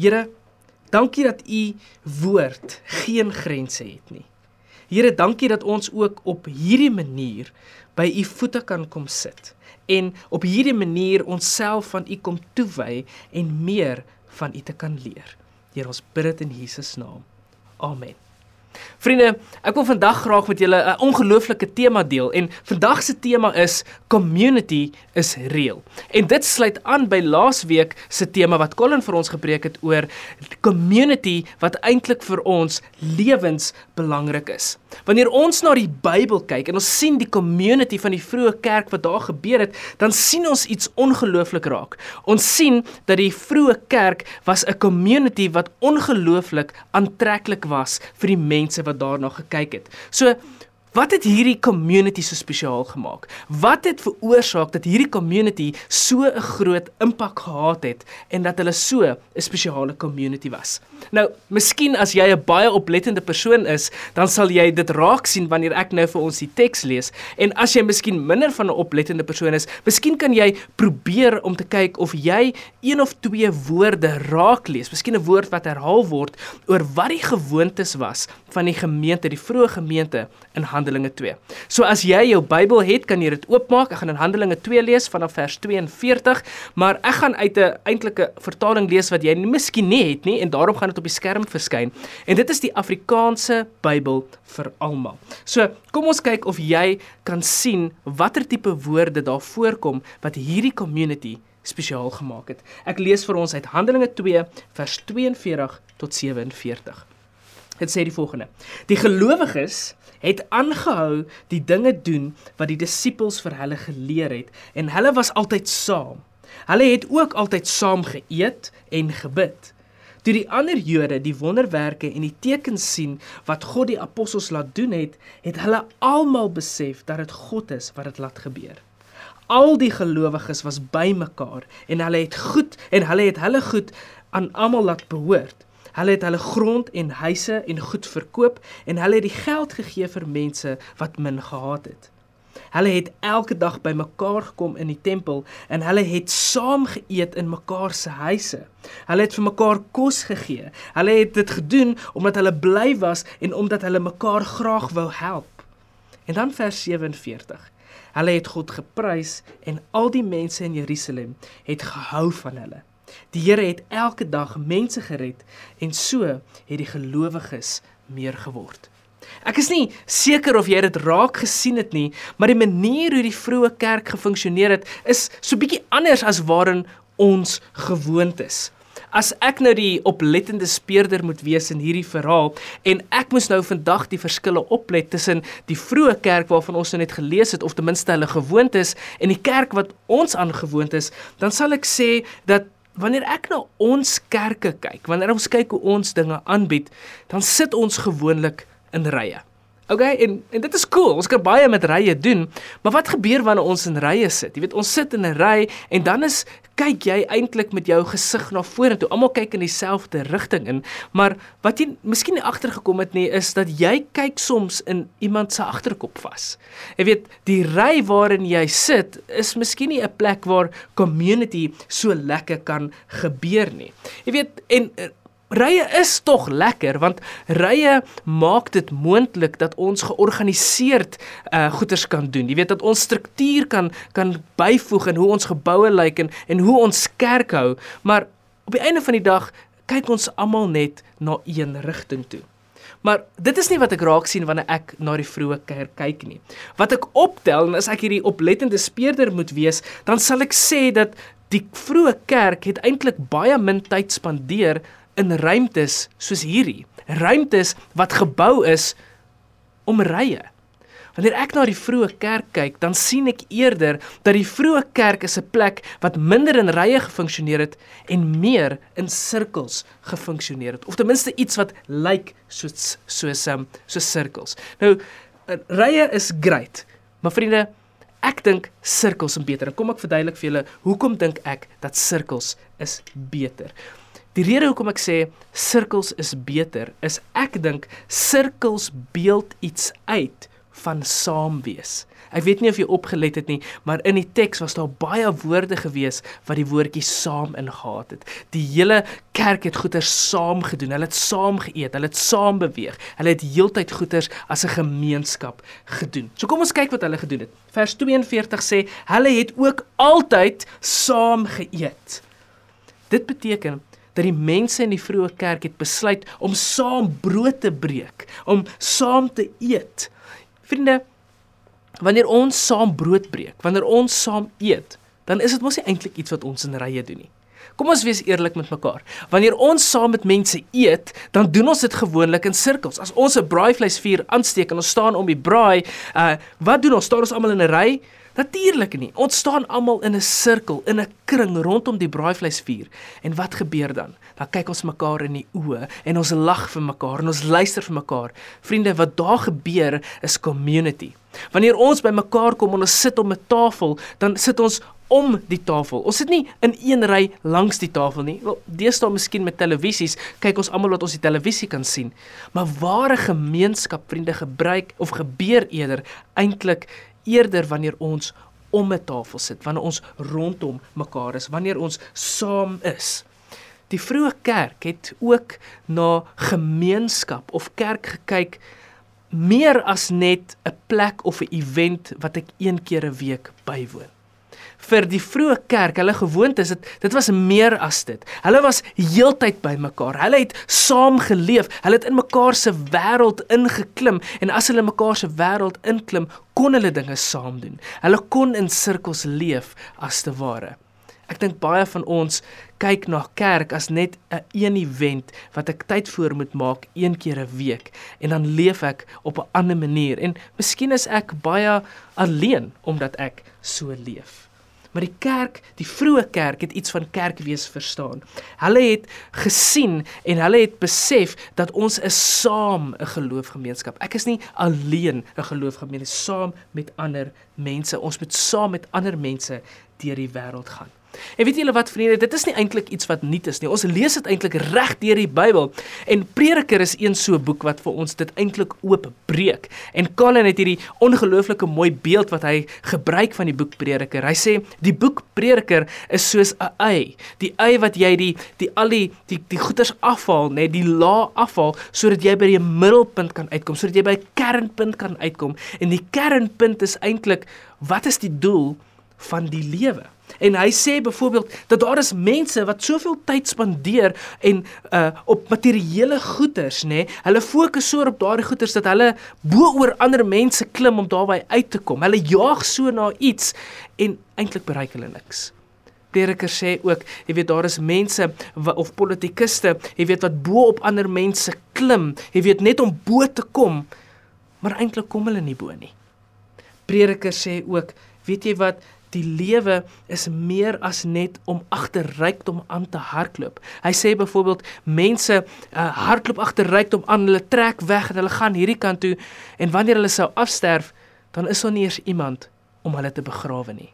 Here, dankie dat u woord geen grense het nie. Here, dankie dat ons ook op hierdie manier by u voete kan kom sit en op hierdie manier onsself van u kom toewy en meer van u te kan leer. Here, ons bid dit in Jesus naam. Amen. Vriende, ek wil vandag graag met julle 'n ongelooflike tema deel en vandag se tema is community is real. En dit sluit aan by laasweek se tema wat Colin vir ons gepreek het oor community wat eintlik vir ons lewens belangrik is. Wanneer ons na die Bybel kyk en ons sien die community van die vroeë kerk wat daar gebeur het, dan sien ons iets ongelooflik raak. Ons sien dat die vroeë kerk was 'n community wat ongelooflik aantreklik was vir die mense wat daarna gekyk het. So Wat het hierdie community so spesiaal gemaak? Wat het veroorsaak dat hierdie community so 'n groot impak gehad het en dat hulle so 'n spesiale community was? Nou, miskien as jy 'n baie oplettende persoon is, dan sal jy dit raak sien wanneer ek nou vir ons die teks lees. En as jy miskien minder van 'n oplettende persoon is, miskien kan jy probeer om te kyk of jy een of twee woorde raak lees. Miskien 'n woord wat herhaal word oor wat die gewoontes was van die gemeente, die vroeë gemeente in Handelinge 2. So as jy jou Bybel het, kan jy dit oopmaak. Ek gaan in Handelinge 2 lees vanaf vers 42, maar ek gaan uit 'n eintlike vertaling lees wat jy miskien nie het nie en daarom gaan dit op die skerm verskyn. En dit is die Afrikaanse Bybel vir almal. So, kom ons kyk of jy kan sien watter tipe woorde daar voorkom wat hierdie community spesiaal gemaak het. Ek lees vir ons uit Handelinge 2 vers 42 tot 47. Dit sê die volgende: Die gelowiges het aangehou die dinge doen wat die disippels vir hulle geleer het en hulle was altyd saam. Hulle het ook altyd saam geëet en gebid. Toe die ander Jode die wonderwerke en die tekens sien wat God die apostels laat doen het, het hulle almal besef dat dit God is wat dit laat gebeur. Al die gelowiges was bymekaar en hulle het goed en hulle het hulle goed aan almal laat behoort. Hulle het hulle grond en huise en goed verkoop en hulle het die geld gegee vir mense wat min gehad het. Hulle het elke dag bymekaar gekom in die tempel en hulle het saam geëet in mekaar se huise. Hulle het vir mekaar kos gegee. Hulle het dit gedoen omdat hulle bly was en omdat hulle mekaar graag wou help. En dan vers 47. Hulle het God geprys en al die mense in Jerusalem het gehou van hulle. Die Here het elke dag mense gered en so het die gelowiges meer geword. Ek is nie seker of jy dit raak gesien het nie, maar die manier hoe die vroeë kerk gefunksioneer het, is so bietjie anders as waarin ons gewoond is. As ek nou die oplettende speurder moet wees in hierdie verhaal en ek moes nou vandag die verskille oplet tussen die vroeë kerk waarvan ons nou net gelees het of ten minste hulle gewoond is en die kerk wat ons aangewoond is, dan sal ek sê dat Wanneer ek na ons kerke kyk, wanneer ons kyk hoe ons dinge aanbied, dan sit ons gewoonlik in rye. Okay, en en dit is cool. Ons kan baie met rye doen, maar wat gebeur wanneer ons in rye sit? Jy weet, ons sit in 'n ry en dan is kyk jy eintlik met jou gesig na vorentoe. Almal kyk in dieselfde rigting in, maar wat jy miskien nie agtergekom het nie, is dat jy kyk soms in iemand se agterkop vas. Jy weet, die ry waarin jy sit is miskien nie 'n plek waar community so lekker kan gebeur nie. Jy weet, en Rye is tog lekker want rye maak dit moontlik dat ons georganiseerd uh goeders kan doen. Jy weet dat ons struktuur kan kan byvoeg in hoe ons geboue lyk en en hoe ons kerk hou, maar op die einde van die dag kyk ons almal net na een rigting toe. Maar dit is nie wat ek raak sien wanneer ek na die vroeë kerk kyk nie. Wat ek optel en as ek hierdie oplettende speurder moet wees, dan sal ek sê dat die vroeë kerk het eintlik baie min tyd spandeer in ruimtes soos hierdie. Ruimtes wat gebou is om rye. Wanneer ek na die vroeë kerk kyk, dan sien ek eerder dat die vroeë kerk is 'n plek wat minder in rye gefunksioneer het en meer in sirkels gefunksioneer het. Of ten minste iets wat lyk soos soos um, so sirkels. Nou rye is great, maar vriende, ek dink sirkels is beter. En kom ek verduidelik vir julle hoekom dink ek dat sirkels is beter. Die rede hoekom ek sê sirkels is beter is ek dink sirkels beeld iets uit van saam wees. Ek weet nie of jy opgelet het nie, maar in die teks was daar baie woorde gewees wat die woordjie saam ingehaat het. Die hele kerk het goeie saam gedoen. Hulle het saam geëet, hulle het saam beweeg. Hulle het heeltyd goeie as 'n gemeenskap gedoen. So kom ons kyk wat hulle gedoen het. Vers 42 sê hulle het ook altyd saam geëet. Dit beteken dat die mense in die vroeë kerk het besluit om saam brood te breek, om saam te eet. Vriende, wanneer ons saam brood breek, wanneer ons saam eet, dan is dit mos nie eintlik iets wat ons in rye doen nie. Kom ons wees eerlik met mekaar. Wanneer ons saam met mense eet, dan doen ons dit gewoonlik in sirkels. As ons 'n braaivleisvuur aansteek en ons staan om die braai, uh wat doen ons? Staan ons almal in 'n ry? Natuurlik nie. Ons staan almal in 'n sirkel, in 'n kring rondom die braaivleisvuur. En wat gebeur dan? Dan kyk ons mekaar in die oë en ons lag vir mekaar en ons luister vir mekaar. Vriende, wat daar gebeur is community. Wanneer ons by mekaar kom en ons sit om 'n tafel, dan sit ons om die tafel. Ons sit nie in een ry langs die tafel nie. Wel, deesdae miskien met televisies kyk ons almal wat ons die televisie kan sien. Maar ware gemeenskap, vriende, gebruik of gebeur eerder eintlik eerder wanneer ons om 'n tafel sit, wanneer ons rondom mekaar is, wanneer ons saam is. Die vroeë kerk het ook na gemeenskap of kerk gekyk meer as net 'n plek of 'n event wat ek een keer 'n week bywoon. Vir die vroeë kerk, hulle gewoontes, dit dit was meer as dit. Hulle was heeltyd by mekaar. Hulle het saam geleef. Hulle het in mekaar se wêreld ingeklim en as hulle mekaar se wêreld inklim, kon hulle dinge saam doen. Hulle kon in sirkels leef as te ware. Ek dink baie van ons kyk na kerk as net 'n een event wat ek tyd voor moet maak een keer 'n week en dan leef ek op 'n ander manier en miskien is ek baie alleen omdat ek so leef. Maar die kerk, die vroeë kerk het iets van kerkwees verstaan. Hulle het gesien en hulle het besef dat ons is saam 'n geloofgemeenskap. Ek is nie alleen 'n geloofgemeenskap saam met ander mense. Ons moet saam met ander mense deur die wêreld gaan. En weet julle wat vriende, dit is nie eintlik iets wat nuut is nie. Ons lees dit eintlik reg deur die Bybel. En Prediker is een so boek wat vir ons dit eintlik oopbreek. En Colin het hierdie ongelooflike mooi beeld wat hy gebruik van die boek Prediker. Hy sê die boek Prediker is soos 'n ei. Die ei wat jy die die al die die, die goeders afhaal, nê, die la afhaal sodat jy by die middelpunt kan uitkom, sodat jy by kernpunt kan uitkom. En die kernpunt is eintlik wat is die doel van die lewe? En hy sê byvoorbeeld dat daar is mense wat soveel tyd spandeer en uh op materiële goederes, nê? Nee, hulle fokus so op daardie goederes dat hulle bo oor ander mense klim om daarby uit te kom. Hulle jaag so na iets en eintlik bereik hulle niks. Prediker sê ook, jy weet daar is mense of politikuste, jy weet wat bo op ander mense klim, jy weet net om bo te kom, maar eintlik kom hulle nie bo nie. Prediker sê ook, weet jy wat, die lewe is meer as net om agter rykdom aan te hardloop. Hy sê byvoorbeeld mense uh, hardloop agter rykdom aan, hulle trek weg en hulle gaan hierdie kant toe en wanneer hulle sou afsterf, dan is daar nie eers iemand om hulle te begrawe nie.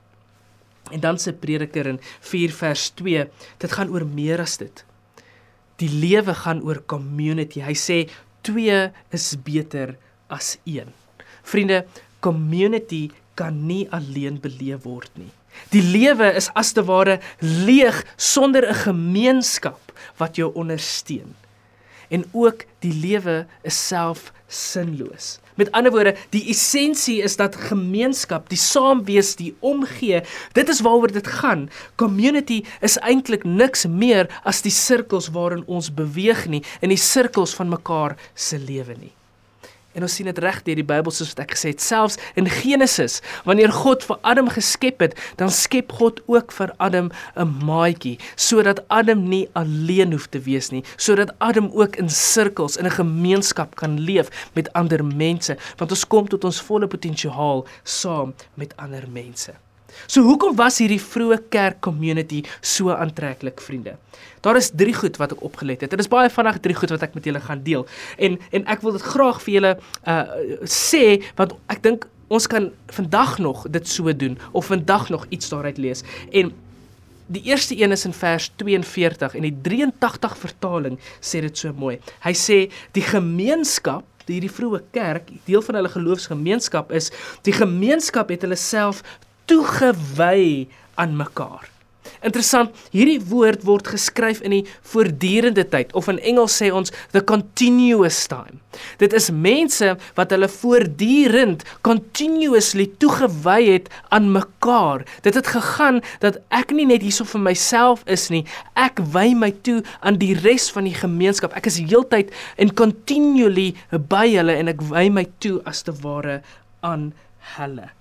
En dan sê Prediker in 4 vers 2, dit gaan oor meer as dit. Die lewe gaan oor community. Hy sê twee is beter as een. Vriende, community kan nie alleen beleef word nie. Die lewe is as te ware leeg sonder 'n gemeenskap wat jou ondersteun. En ook die lewe is self sinloos. Met ander woorde, die essensie is dat gemeenskap, die saamwees, die omgee, dit is waaroor dit gaan. Community is eintlik niks meer as die sirkels waarin ons beweeg nie, in die sirkels van mekaar se lewe nie. En ons sien dit reg deur die Bybel soos wat ek gesê het, selfs in Genesis, wanneer God vir Adam geskep het, dan skep God ook vir Adam 'n maatjie, sodat Adam nie alleen hoef te wees nie, sodat Adam ook in sirkels in 'n gemeenskap kan leef met ander mense, want ons kom tot ons volle potensiaal saam met ander mense. So hoekom was hierdie vroeë kerk community so aantreklik, vriende? Daar is drie goed wat ek opgelet het. Dit is baie vinnig drie goed wat ek met julle gaan deel. En en ek wil dit graag vir julle uh sê want ek dink ons kan vandag nog dit so doen of vandag nog iets daaruit lees. En die eerste een is in vers 42 en die 83 vertaling sê dit so mooi. Hy sê die gemeenskap hierdie vroeë kerk, deel van hulle geloofsgemeenskap is, die gemeenskap het hulle self toegewy aan mekaar. Interessant, hierdie woord word geskryf in die voortdurende tyd of in Engels sê ons the continuous time. Dit is mense wat hulle voortdurend continuously toegewy het aan mekaar. Dit het gegaan dat ek nie net hierso vir myself is nie, ek wy my toe aan die res van die gemeenskap. Ek is heeltyd in continually by hulle en ek wy my toe as te ware aan hulle.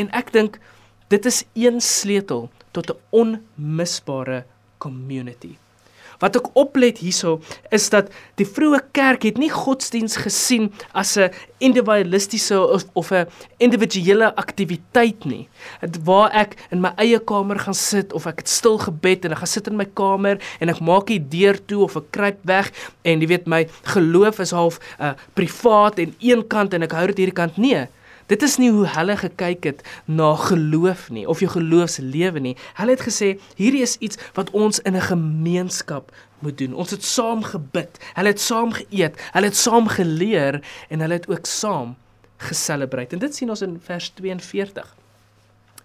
En ek dink dit is een sleutel tot 'n onmisbare community. Wat ek oplet hierso is dat die vroeë kerk het nie godsdiens gesien as 'n individualistiese of, of 'n individuele aktiwiteit nie. Dit waar ek in my eie kamer gaan sit of ek het stil gebed en ek gaan sit in my kamer en ek maak die deur toe of ek kruip weg en jy weet my geloof is half uh, privaat en een kant en ek hou dit hierdie kant nee. Dit is nie hoe hulle gekyk het na geloof nie of jou geloofslewe nie. Hulle het gesê hierdie is iets wat ons in 'n gemeenskap moet doen. Ons het saam gebid. Hulle het saam geëet. Hulle het saam geleer en hulle het ook saam geselebreit. En dit sien ons in vers 42.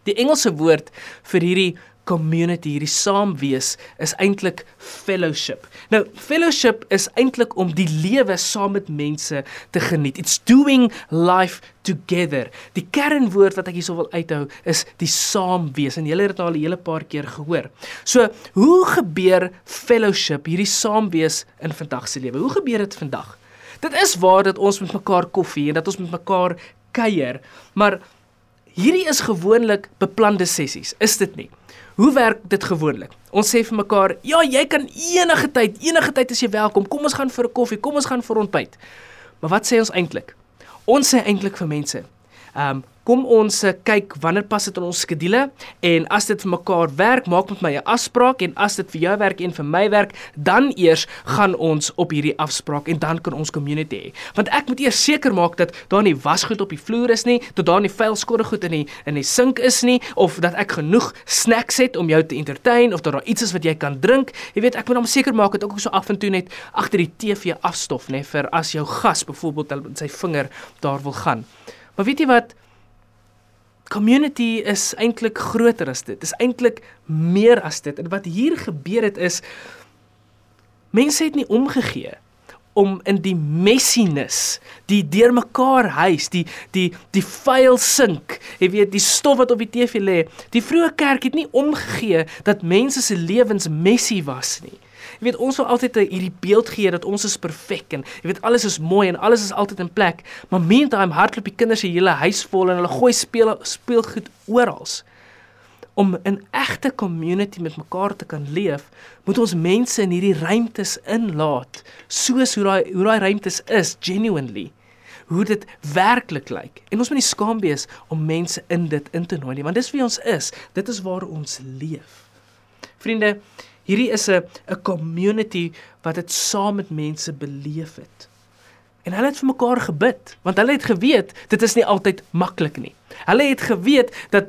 Die Engelse woord vir hierdie community, hierdie saamwees is eintlik fellowship. Nou, fellowship is eintlik om die lewe saam met mense te geniet. It's doing life together. Die kernwoord wat ek hierso wil uithou is die saamwees en julle het dit al 'n hele paar keer gehoor. So, hoe gebeur fellowship, hierdie saamwees in vandag se lewe? Hoe gebeur dit vandag? Dit is waar dat ons met mekaar koffie en dat ons met mekaar kuier, maar hierdie is gewoonlik beplande sessies, is dit nie? Hoe werk dit gewoonlik? Ons sê vir mekaar, "Ja, jy kan enige tyd, enige tyd as jy welkom. Kom ons gaan vir 'n koffie, kom ons gaan vir ontbyt." Maar wat sê ons eintlik? Ons sê eintlik vir mense, "Ehm, um, kom ons uh, kyk wanneer pas dit in ons skedule en as dit vir mekaar werk, maak met my 'n afspraak en as dit vir jou werk en vir my werk, dan eers gaan ons op hierdie afspraak en dan kan ons community hê. Want ek moet eers seker maak dat daar nie wasgoed op die vloer is nie, dat daar nie vuil skottelgoed in die in die sink is nie of dat ek genoeg snacks het om jou te entertain of dat daar iets is wat jy kan drink. Jy weet, ek moet dan seker maak dat ook so af en toe net agter die TV afstof, nê, vir as jou gas byvoorbeeld sy vinger daar wil gaan. Maar weet jy wat? Community is eintlik groter as dit. Dit is eintlik meer as dit. En wat hier gebeur het is mense het nie omgegee om in die messiness, die deurmekaar huis, die die die vuil sink, jy weet, die stof wat op die TV lê. Die vroeë kerk het nie omgegee dat mense se lewens messy was nie. Jy weet ons wil altyd hierdie beeld gee dat ons is perfek en jy weet alles is mooi en alles is altyd in plek, maar meantime hardloop die kinders se hele huis vol en hulle gooi speel speelgoed oral. Om 'n egte community met mekaar te kan leef, moet ons mense in hierdie ruimtes inlaat, soos hoe daai hoe daai ruimtes is genuinely hoe dit werklik lyk. En ons moet nie skaam wees om mense in dit in te nooi nie, want dis wie ons is. Dit is waar ons leef. Vriende, Hierdie is 'n 'n community wat dit saam met mense beleef het. En hulle het vir mekaar gebid, want hulle het geweet dit is nie altyd maklik nie. Hulle het geweet dat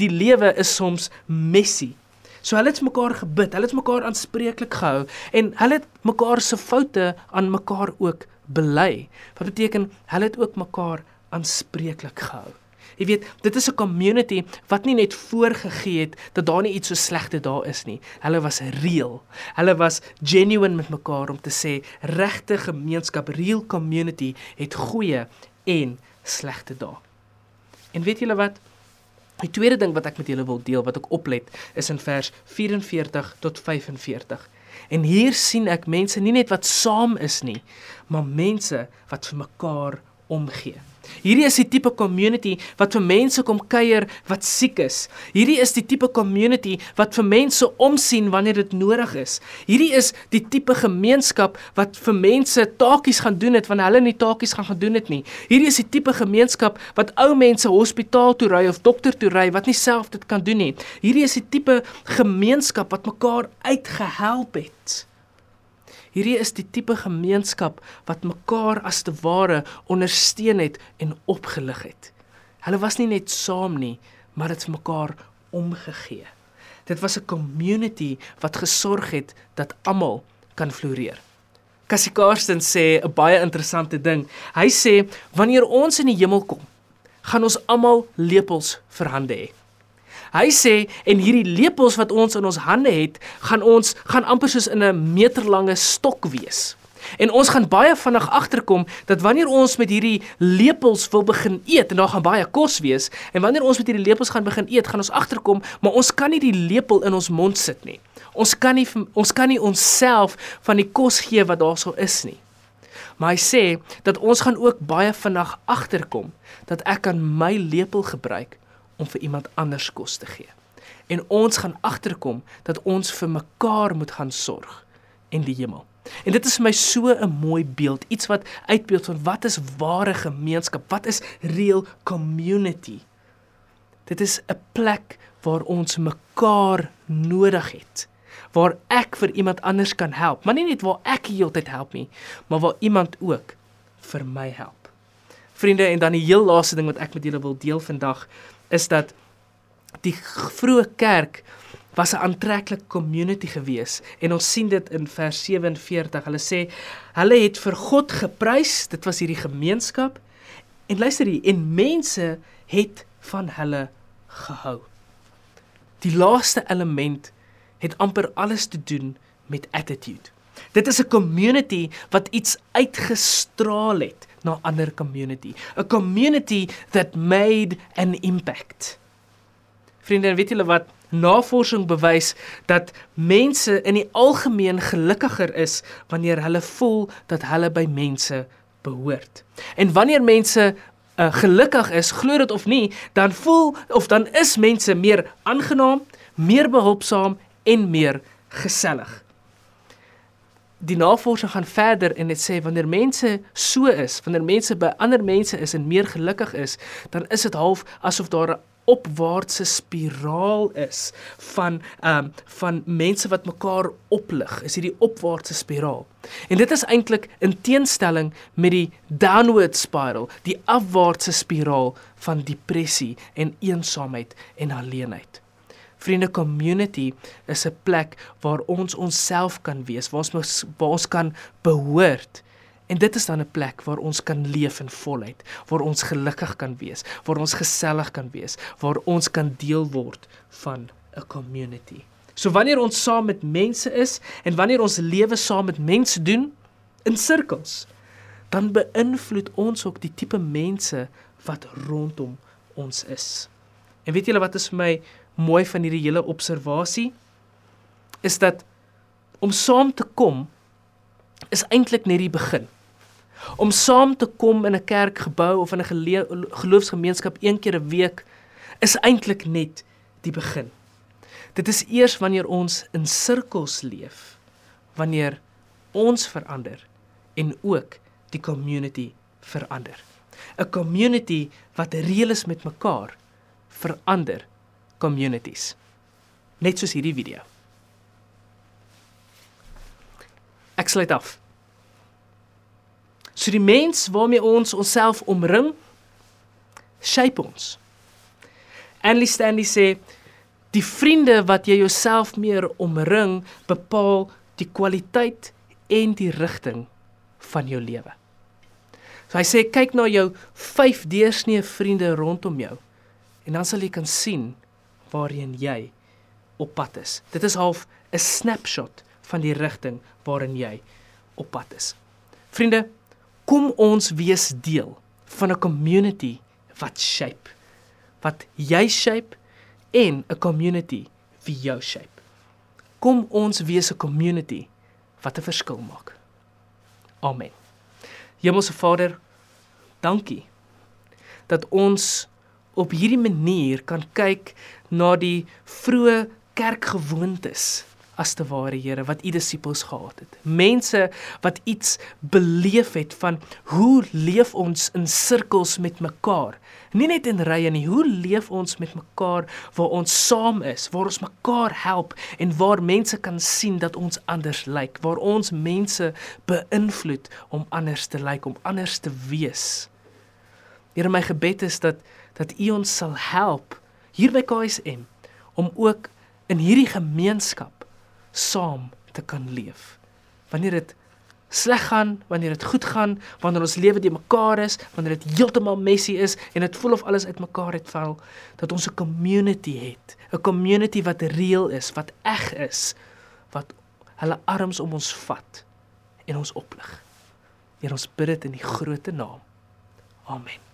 die lewe is soms messy. So hulle het mekaar gebid, hulle het mekaar aanspreeklik gehou en hulle het mekaar se foute aan mekaar ook bely. Wat beteken hulle het ook mekaar aanspreeklik gehou. Jy weet, dit is 'n community wat nie net voorgegee het dat daar nie iets so slegte daar is nie. Hulle was real. Hulle was genuine met mekaar om te sê regte gemeenskap, real community het goeie en slegte dae. En weet julle wat? Die tweede ding wat ek met julle wil deel wat ek oplet is in vers 44 tot 45. En hier sien ek mense nie net wat saam is nie, maar mense wat vir mekaar omgee. Hierdie is die tipe community wat vir mense kom kuier wat siek is. Hierdie is die tipe community wat vir mense omsien wanneer dit nodig is. Hierdie is die tipe gemeenskap wat vir mense taakies gaan doen het wanneer hulle nie taakies gaan gedoen het nie. Hierdie is die tipe gemeenskap wat ou mense hospitaal toe ry of dokter toe ry wat nie self dit kan doen nie. Hierdie is die tipe gemeenskap wat mekaar uitgehelp het. Hierdie is die tipe gemeenskap wat mekaar as te ware ondersteun het en opgelig het. Hulle was nie net saam nie, maar het mekaar omgegee. Dit was 'n community wat gesorg het dat almal kan floreer. Cassie Karsten sê 'n baie interessante ding. Hy sê wanneer ons in die hemel kom, gaan ons almal lepels vir hande hê. Hy sê en hierdie lepels wat ons in ons hande het, gaan ons gaan amper soos in 'n meterlange stok wees. En ons gaan baie vinnig agterkom dat wanneer ons met hierdie lepels wil begin eet en daar gaan baie kos wees en wanneer ons met hierdie lepels gaan begin eet, gaan ons agterkom, maar ons kan nie die lepel in ons mond sit nie. Ons kan nie ons kan nie onsself van die kos gee wat daarso is nie. Maar hy sê dat ons gaan ook baie vinnig agterkom dat ek kan my lepel gebruik om vir iemand anders kos te gee. En ons gaan agterkom dat ons vir mekaar moet gaan sorg in die hemel. En dit is vir my so 'n mooi beeld, iets wat uitbeeld van wat is ware gemeenskap? Wat is real community? Dit is 'n plek waar ons mekaar nodig het. Waar ek vir iemand anders kan help, maar nie net waar ek heeltyd help nie, maar waar iemand ook vir my help. Vriende, en dan die heel laaste ding wat ek met julle wil deel vandag is dat die vroeë kerk was 'n aantreklike community gewees en ons sien dit in vers 47. Hulle sê hulle het vir God geprys, dit was hierdie gemeenskap. En luister hier, en mense het van hulle gehou. Die laaste element het amper alles te doen met attitude. Dit is 'n community wat iets uitgestraal het na ander community, a community that made an impact. Vriende, weet julle wat navorsing bewys dat mense in die algemeen gelukkiger is wanneer hulle voel dat hulle by mense behoort. En wanneer mense uh, gelukkig is, glo dit of nie, dan voel of dan is mense meer aangenaam, meer behulpsaam en meer gesellig die navorsing gaan verder en dit sê wanneer mense so is, wanneer mense by ander mense is en meer gelukkig is, dan is dit half asof daar 'n opwaartse spiraal is van ehm um, van mense wat mekaar oplig. Is hierdie opwaartse spiraal. En dit is eintlik in teenstelling met die downward spiral, die afwaartse spiraal van depressie en eensaamheid en alleenheid. Vriende community is 'n plek waar ons onsself kan wees, waar ons waar ons kan behoort. En dit is dan 'n plek waar ons kan leef in volheid, waar ons gelukkig kan wees, waar ons gesellig kan wees, waar ons kan deel word van 'n community. So wanneer ons saam met mense is en wanneer ons lewe saam met mense doen in sirkels, dan beïnvloed ons ook die tipe mense wat rondom ons is. En weet julle wat is vir my mooi van hierdie hele observasie is dat om saam te kom is eintlik net die begin. Om saam te kom in 'n kerkgebou of in 'n geloofsgemeenskap een keer 'n week is eintlik net die begin. Dit is eers wanneer ons in sirkels leef wanneer ons verander en ook die community verander. 'n Community wat reël is met mekaar verander communities. Net soos hierdie video. Ek sluit af. So die mens waarmee ons onsself omring, shape ons. Andy Stanley sê die vriende wat jy jouself meer omring, bepaal die kwaliteit en die rigting van jou lewe. So hy sê kyk na jou 5 deursnee vriende rondom jou en dan sal jy kan sien waarheen jy op pad is. Dit is half 'n snapshot van die rigting waarin jy op pad is. Vriende, kom ons wees deel van 'n community wat shape, wat jy shape en 'n community wie jou shape. Kom ons wees 'n community wat 'n verskil maak. Amen. Hemelse Vader, dankie dat ons op hierdie manier kan kyk na die vroeë kerkgewoontes as te ware Here wat u disippels gehad het. Mense wat iets beleef het van hoe leef ons in sirkels met mekaar. Nie net in rye nie, hoe leef ons met mekaar waar ons saam is, waar ons mekaar help en waar mense kan sien dat ons anders lyk, waar ons mense beïnvloed om anders te lyk, om anders te wees. Here my gebed is dat dat U ons sal help hier by KSM om ook in hierdie gemeenskap saam te kan leef. Wanneer dit sleg gaan, wanneer dit goed gaan, wanneer ons lewe die mekaar is, wanneer dit heeltemal messy is en dit voel of alles uitmekaar het val, dat ons 'n community het, 'n community wat reëel is, wat eg is, wat hulle arms om ons vat en ons oplig. Here ons bid dit in die grootte naam. Amen.